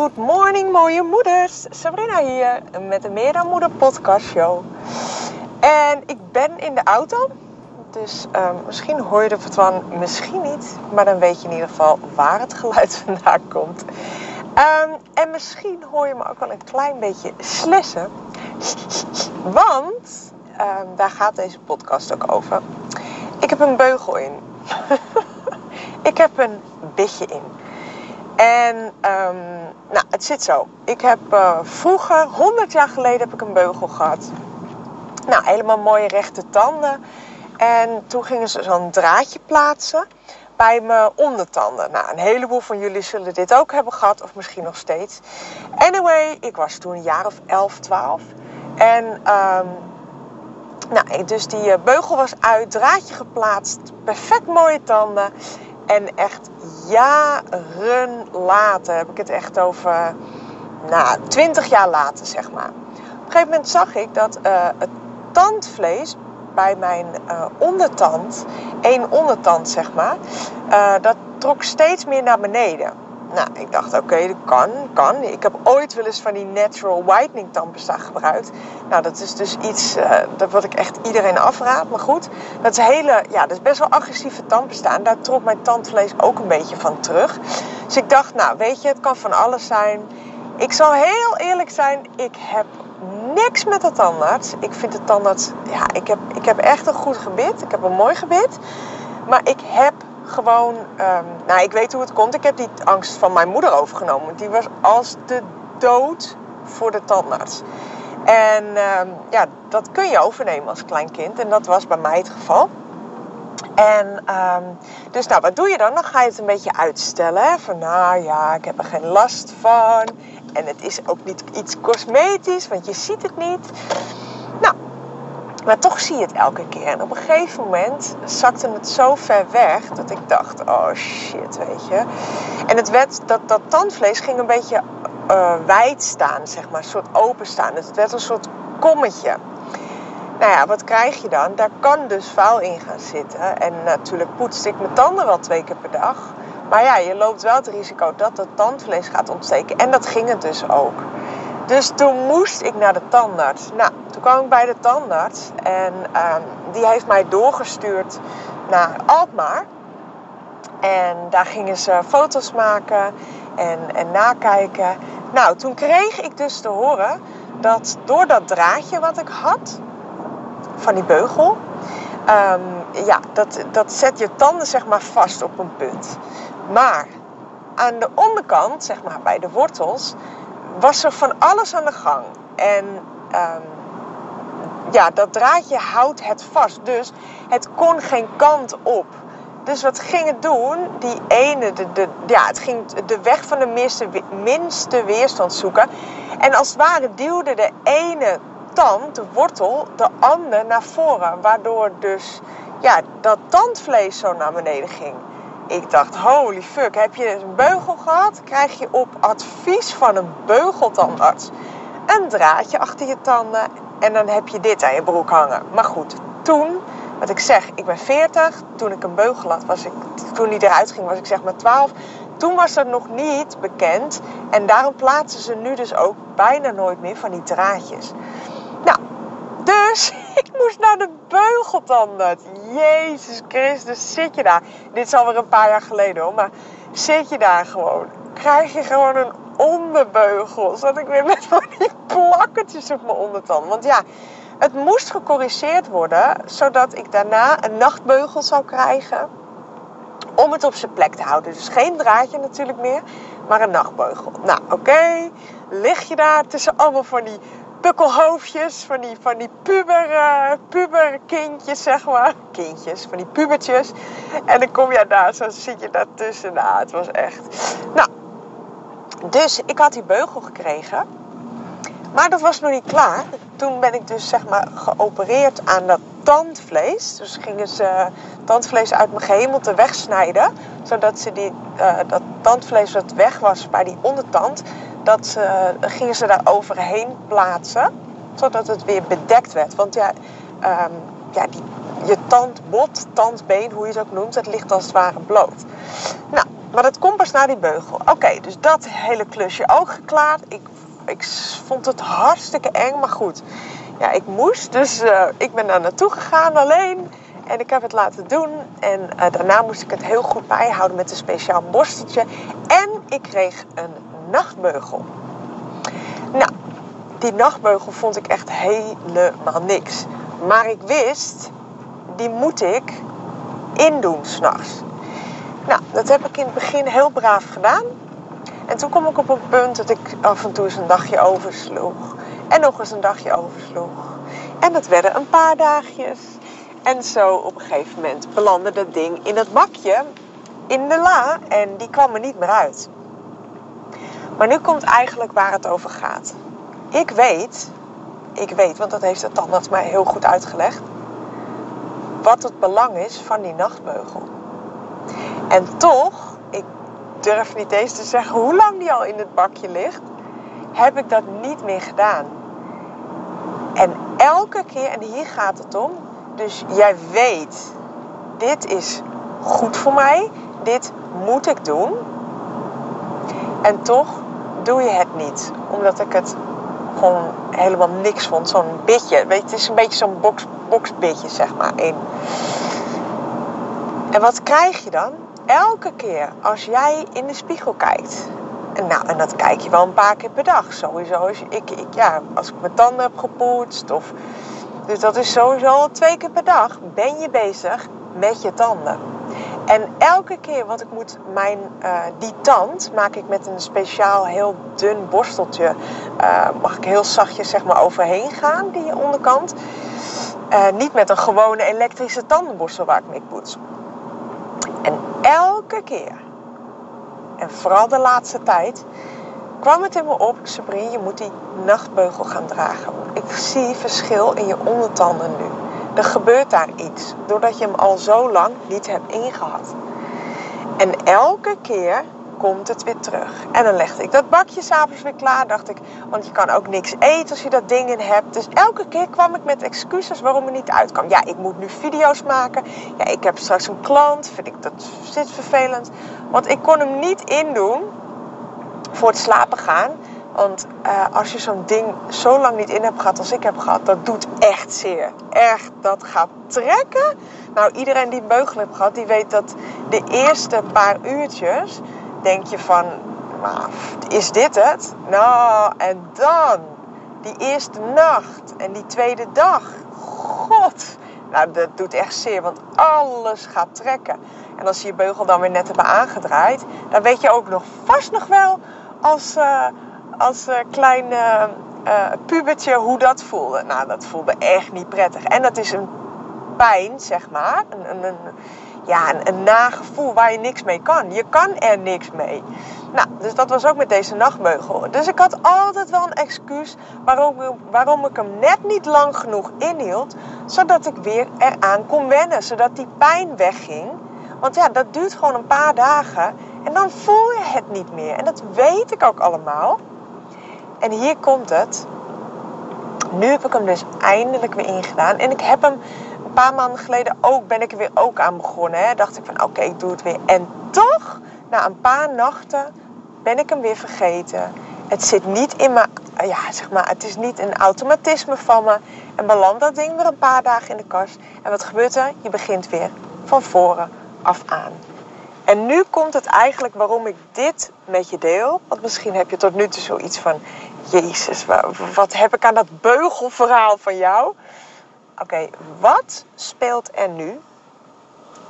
Good morning mooie moeders. Sabrina hier met de Meer dan Moeder podcast show. En ik ben in de auto. Dus um, misschien hoor je er wat van, misschien niet. Maar dan weet je in ieder geval waar het geluid vandaan komt. Um, en misschien hoor je me ook wel een klein beetje slessen. Want um, daar gaat deze podcast ook over. Ik heb een beugel in. ik heb een bitje in. En um, nou, het zit zo. Ik heb uh, vroeger, 100 jaar geleden, heb ik een beugel gehad. Nou, helemaal mooie rechte tanden. En toen gingen ze zo'n draadje plaatsen bij mijn ondertanden. Nou, een heleboel van jullie zullen dit ook hebben gehad, of misschien nog steeds. Anyway, ik was toen een jaar of 11, 12. En um, nou, dus die beugel was uit, draadje geplaatst, perfect mooie tanden. En echt jaren later, heb ik het echt over, nou, 20 jaar later zeg maar. Op een gegeven moment zag ik dat uh, het tandvlees bij mijn uh, ondertand, één ondertand zeg maar, uh, dat trok steeds meer naar beneden. Nou, ik dacht, oké, dat kan, kan. Ik heb ooit wel eens van die natural whitening tandpasta gebruikt. Nou, dat is dus iets uh, dat wat ik echt iedereen afraad. Maar goed, dat is hele, ja, dat is best wel agressieve tandpasta. En daar trok mijn tandvlees ook een beetje van terug. Dus ik dacht, nou, weet je, het kan van alles zijn. Ik zal heel eerlijk zijn, ik heb niks met de tandarts. Ik vind de tandarts, ja, ik heb, ik heb echt een goed gebit. Ik heb een mooi gebit. Maar ik heb gewoon, um, nou ik weet hoe het komt. Ik heb die angst van mijn moeder overgenomen. Die was als de dood voor de tandarts. En um, ja, dat kun je overnemen als klein kind. En dat was bij mij het geval. En um, dus nou, wat doe je dan? Dan ga je het een beetje uitstellen. Hè? Van nou ja, ik heb er geen last van. En het is ook niet iets cosmetisch, want je ziet het niet. Maar toch zie je het elke keer. En op een gegeven moment zakte het zo ver weg dat ik dacht: oh shit, weet je. En het werd, dat, dat tandvlees ging een beetje uh, wijd staan, zeg maar, een soort open staan. Dus het werd een soort kommetje. Nou ja, wat krijg je dan? Daar kan dus vuil in gaan zitten. En natuurlijk poetste ik mijn tanden wel twee keer per dag. Maar ja, je loopt wel het risico dat het tandvlees gaat ontsteken. En dat ging het dus ook. Dus toen moest ik naar de tandarts. Nou, toen kwam ik bij de tandarts. En um, die heeft mij doorgestuurd naar Alkmaar. En daar gingen ze foto's maken en, en nakijken. Nou, toen kreeg ik dus te horen dat door dat draadje wat ik had van die beugel, um, ja, dat, dat zet je tanden zeg maar vast op een punt. Maar aan de onderkant, zeg maar bij de wortels, was er van alles aan de gang. En um, ja, dat draadje houdt het vast. Dus het kon geen kant op. Dus wat ging het doen? Die ene, de, de, ja, het ging de weg van de minste, minste weerstand zoeken. En als het ware duwde de ene tand, de wortel, de ander naar voren. Waardoor dus ja, dat tandvlees zo naar beneden ging. Ik dacht, holy fuck, heb je een beugel gehad? Krijg je op advies van een beugeltandarts een draadje achter je tanden en dan heb je dit aan je broek hangen. Maar goed, toen, wat ik zeg, ik ben 40. Toen ik een beugel had, was ik, toen die eruit ging, was ik zeg maar 12. Toen was dat nog niet bekend. En daarom plaatsen ze nu dus ook bijna nooit meer van die draadjes. Ik moest naar de beugeltandarts. Jezus Christus, zit je daar? Dit is alweer een paar jaar geleden hoor, maar zit je daar gewoon? Krijg je gewoon een onderbeugel? Zat ik weer met van die plakketjes op mijn ondertand? Want ja, het moest gecorrigeerd worden, zodat ik daarna een nachtbeugel zou krijgen. Om het op zijn plek te houden. Dus geen draadje natuurlijk meer, maar een nachtbeugel. Nou, oké. Lig je daar tussen allemaal van die pukkelhoofdjes, van die, van die puber, uh, puberkindjes, zeg maar. Kindjes, van die pubertjes. En dan kom je daar, zo zit je daartussen. Nou, het was echt... Nou, dus ik had die beugel gekregen. Maar dat was nog niet klaar. Toen ben ik dus zeg maar geopereerd aan dat tandvlees. Dus gingen ze tandvlees uit mijn gehemelte wegsnijden. Zodat ze die, uh, dat tandvlees wat weg was bij die ondertand dat ze, gingen ze daar overheen plaatsen. Zodat het weer bedekt werd. Want ja, um, ja die, je tandbot, tandbeen, hoe je het ook noemt, het ligt als het ware bloot. Nou, maar dat komt pas naar die beugel. Oké, dus dat hele klusje ook geklaard. Ik, ik vond het hartstikke eng, maar goed. Ja, ik moest, dus uh, ik ben daar naartoe gegaan alleen. En ik heb het laten doen. En uh, daarna moest ik het heel goed bijhouden met een speciaal borsteltje. En ik kreeg een nachtbeugel. Nou, die nachtbeugel vond ik echt helemaal niks. Maar ik wist, die moet ik indoen s'nachts. Nou, dat heb ik in het begin heel braaf gedaan. En toen kom ik op een punt dat ik af en toe eens een dagje oversloeg. En nog eens een dagje oversloeg. En dat werden een paar dagjes. En zo op een gegeven moment belandde dat ding in het bakje, in de la. En die kwam er niet meer uit. Maar nu komt eigenlijk waar het over gaat. Ik weet, ik weet, want dat heeft de tandarts mij heel goed uitgelegd. Wat het belang is van die nachtbeugel. En toch, ik durf niet eens te zeggen hoe lang die al in het bakje ligt, heb ik dat niet meer gedaan. En elke keer, en hier gaat het om, dus jij weet, dit is goed voor mij, dit moet ik doen. En toch doe je het niet, omdat ik het gewoon helemaal niks vond. Zo'n bitje, weet het is een beetje zo'n box, boxbitje, zeg maar. In. En wat krijg je dan? elke keer als jij in de spiegel kijkt. Nou, en dat kijk je wel een paar keer per dag. Sowieso als, ik, ik, ja, als ik mijn tanden heb gepoetst. Of, dus dat is sowieso twee keer per dag ben je bezig met je tanden. En elke keer, want ik moet mijn, uh, die tand maak ik met een speciaal heel dun borsteltje. Uh, mag ik heel zachtjes zeg maar overheen gaan, die onderkant. Uh, niet met een gewone elektrische tandenborstel waar ik mee poets. En elke keer, en vooral de laatste tijd, kwam het in me op, Sabrine, je moet die nachtbeugel gaan dragen. Ik zie verschil in je ondertanden nu. Er gebeurt daar iets, doordat je hem al zo lang niet hebt ingehad. En elke keer komt het weer terug. En dan legde ik dat bakje s'avonds weer klaar, dacht ik. Want je kan ook niks eten als je dat ding in hebt. Dus elke keer kwam ik met excuses waarom het niet uitkwam. Ja, ik moet nu video's maken. Ja, ik heb straks een klant. Vind ik dat zit vervelend. Want ik kon hem niet indoen voor het slapen gaan. Want uh, als je zo'n ding zo lang niet in hebt gehad als ik heb gehad, dat doet echt zeer. Echt, dat gaat trekken. Nou, iedereen die beugel heeft gehad, die weet dat de eerste paar uurtjes denk je van, is dit het? Nou, en dan die eerste nacht en die tweede dag. God, nou dat doet echt zeer, want alles gaat trekken. En als je je beugel dan weer net hebt aangedraaid, dan weet je ook nog vast nog wel als, uh, als uh, klein uh, pubertje hoe dat voelde. Nou, dat voelde echt niet prettig. En dat is een pijn, zeg maar. Een, een, ja, een, een nagevoel waar je niks mee kan. Je kan er niks mee. Nou, dus dat was ook met deze nachtbeugel. Dus ik had altijd wel een excuus waarom, waarom ik hem net niet lang genoeg inhield, zodat ik weer eraan kon wennen, zodat die pijn wegging. Want ja, dat duurt gewoon een paar dagen en dan voel je het niet meer. En dat weet ik ook allemaal. En hier komt het. Nu heb ik hem dus eindelijk weer ingedaan. En ik heb hem een paar maanden geleden ook, ben ik er weer ook aan begonnen. Hè. Dacht ik van oké, ik doe het weer. En toch, na een paar nachten, ben ik hem weer vergeten. Het zit niet in mijn, ja zeg maar, het is niet een automatisme van me. En belandt dat ding weer een paar dagen in de kast. En wat gebeurt er? Je begint weer van voren af aan. En nu komt het eigenlijk waarom ik dit met je deel. Want misschien heb je tot nu toe zoiets van... Jezus, wat heb ik aan dat beugelverhaal van jou? Oké, wat speelt er nu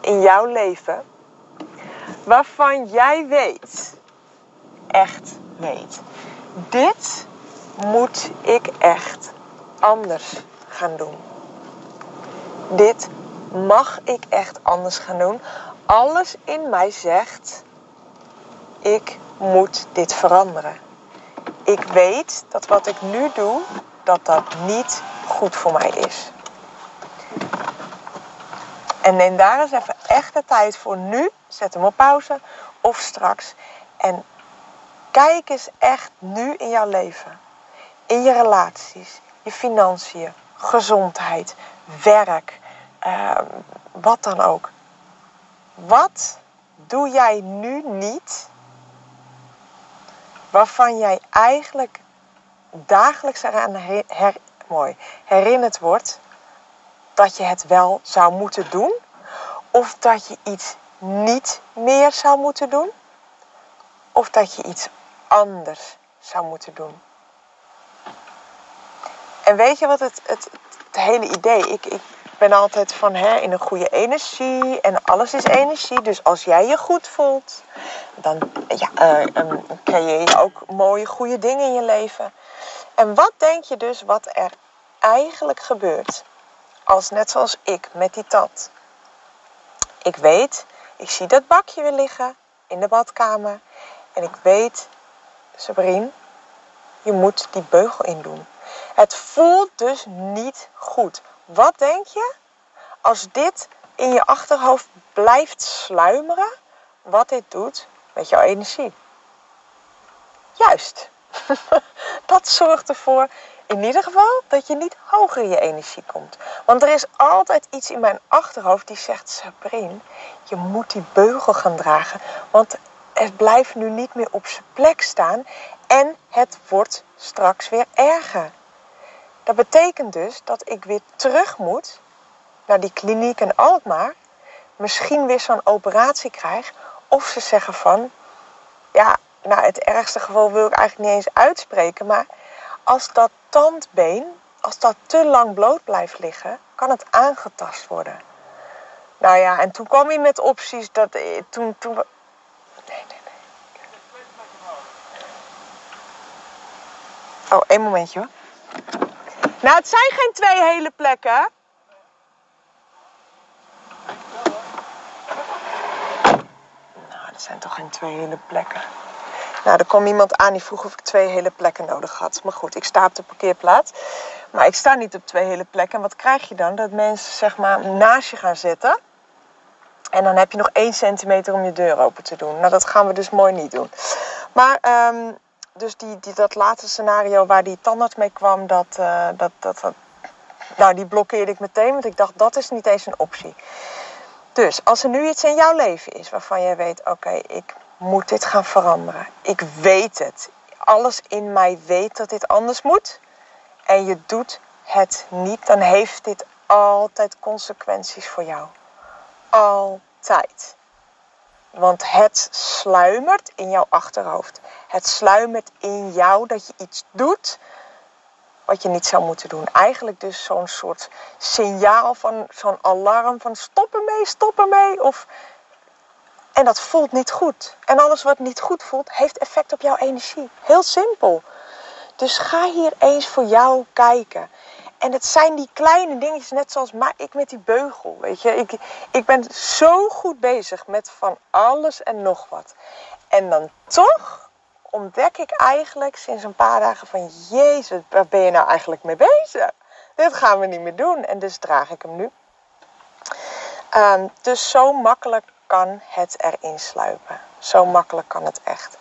in jouw leven waarvan jij weet, echt weet, dit moet ik echt anders gaan doen. Dit mag ik echt anders gaan doen. Alles in mij zegt, ik moet dit veranderen. Ik weet dat wat ik nu doe, dat dat niet goed voor mij is. En neem daar eens even echt de tijd voor nu. Zet hem op pauze of straks. En kijk eens echt nu in jouw leven. In je relaties, je financiën, gezondheid, werk, uh, wat dan ook. Wat doe jij nu niet waarvan jij eigenlijk dagelijks eraan her, mooi, herinnerd wordt dat je het wel zou moeten doen? Of dat je iets niet meer zou moeten doen? Of dat je iets anders zou moeten doen? En weet je wat het, het, het hele idee... Ik, ik ben altijd van hè, in een goede energie en alles is energie. Dus als jij je goed voelt, dan ja, uh, creëer je ook mooie, goede dingen in je leven. En wat denk je dus wat er eigenlijk gebeurt als net zoals ik met die tat. Ik weet, ik zie dat bakje weer liggen in de badkamer. En ik weet, Sabrine, je moet die beugel in doen. Het voelt dus niet goed. Wat denk je als dit in je achterhoofd blijft sluimeren? Wat dit doet met jouw energie. Juist. dat zorgt ervoor in ieder geval dat je niet hoger in je energie komt. Want er is altijd iets in mijn achterhoofd die zegt: Sabrine, je moet die beugel gaan dragen. Want het blijft nu niet meer op zijn plek staan en het wordt straks weer erger. Dat betekent dus dat ik weer terug moet naar die kliniek in Alkmaar. Misschien weer zo'n operatie krijg. Of ze zeggen van, ja, nou het ergste geval wil ik eigenlijk niet eens uitspreken. Maar als dat tandbeen, als dat te lang bloot blijft liggen, kan het aangetast worden. Nou ja, en toen kwam hij met opties dat. Eh, toen, toen, nee, nee, nee. Oh, één momentje hoor. Nou, het zijn geen twee hele plekken. Nou, het zijn toch geen twee hele plekken. Nou, er kwam iemand aan die vroeg of ik twee hele plekken nodig had. Maar goed, ik sta op de parkeerplaats. Maar ik sta niet op twee hele plekken. En wat krijg je dan? Dat mensen zeg maar naast je gaan zitten. En dan heb je nog één centimeter om je deur open te doen. Nou, dat gaan we dus mooi niet doen. Maar, um, dus die, die, dat laatste scenario waar die tandarts mee kwam, dat, uh, dat, dat, dat, nou, die blokkeerde ik meteen. Want ik dacht, dat is niet eens een optie. Dus als er nu iets in jouw leven is waarvan jij weet, oké, ik moet dit gaan veranderen. Ik weet het. Alles in mij weet dat dit anders moet. En je doet het niet, dan heeft dit altijd consequenties voor jou. Altijd. Want het sluimert in jouw achterhoofd. Het sluimert in jou dat je iets doet wat je niet zou moeten doen. Eigenlijk dus zo'n soort signaal van zo'n alarm van stop ermee, stop ermee. Of en dat voelt niet goed. En alles wat niet goed voelt, heeft effect op jouw energie. Heel simpel. Dus ga hier eens voor jou kijken. En het zijn die kleine dingetjes, net zoals maar ik met die beugel. Weet je, ik, ik ben zo goed bezig met van alles en nog wat. En dan toch ontdek ik eigenlijk sinds een paar dagen van... Jezus, waar ben je nou eigenlijk mee bezig? Dit gaan we niet meer doen. En dus draag ik hem nu. Um, dus zo makkelijk kan het erin sluipen. Zo makkelijk kan het echt.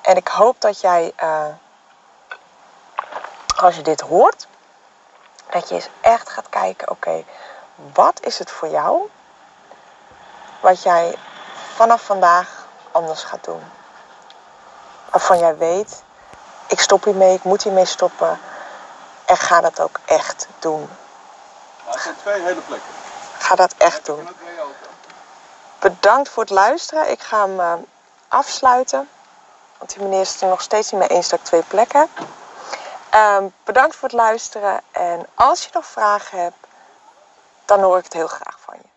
En ik hoop dat jij, uh, als je dit hoort, dat je eens echt gaat kijken: oké, wat is het voor jou wat jij vanaf vandaag anders gaat doen? Waarvan jij weet: ik stop hiermee, ik moet hiermee stoppen. En ga dat ook echt doen. Nou, zijn twee hele plekken. Ga dat echt doen. Bedankt voor het luisteren. Ik ga hem uh, afsluiten. Want die meneer is het er nog steeds niet mee eens dat ik twee plekken heb. Um, bedankt voor het luisteren. En als je nog vragen hebt, dan hoor ik het heel graag van je.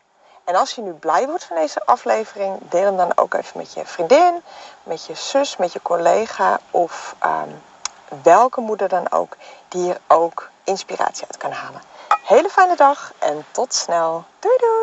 En als je nu blij wordt van deze aflevering, deel hem dan ook even met je vriendin, met je zus, met je collega of um, welke moeder dan ook die hier ook inspiratie uit kan halen. Hele fijne dag en tot snel. Doei doei!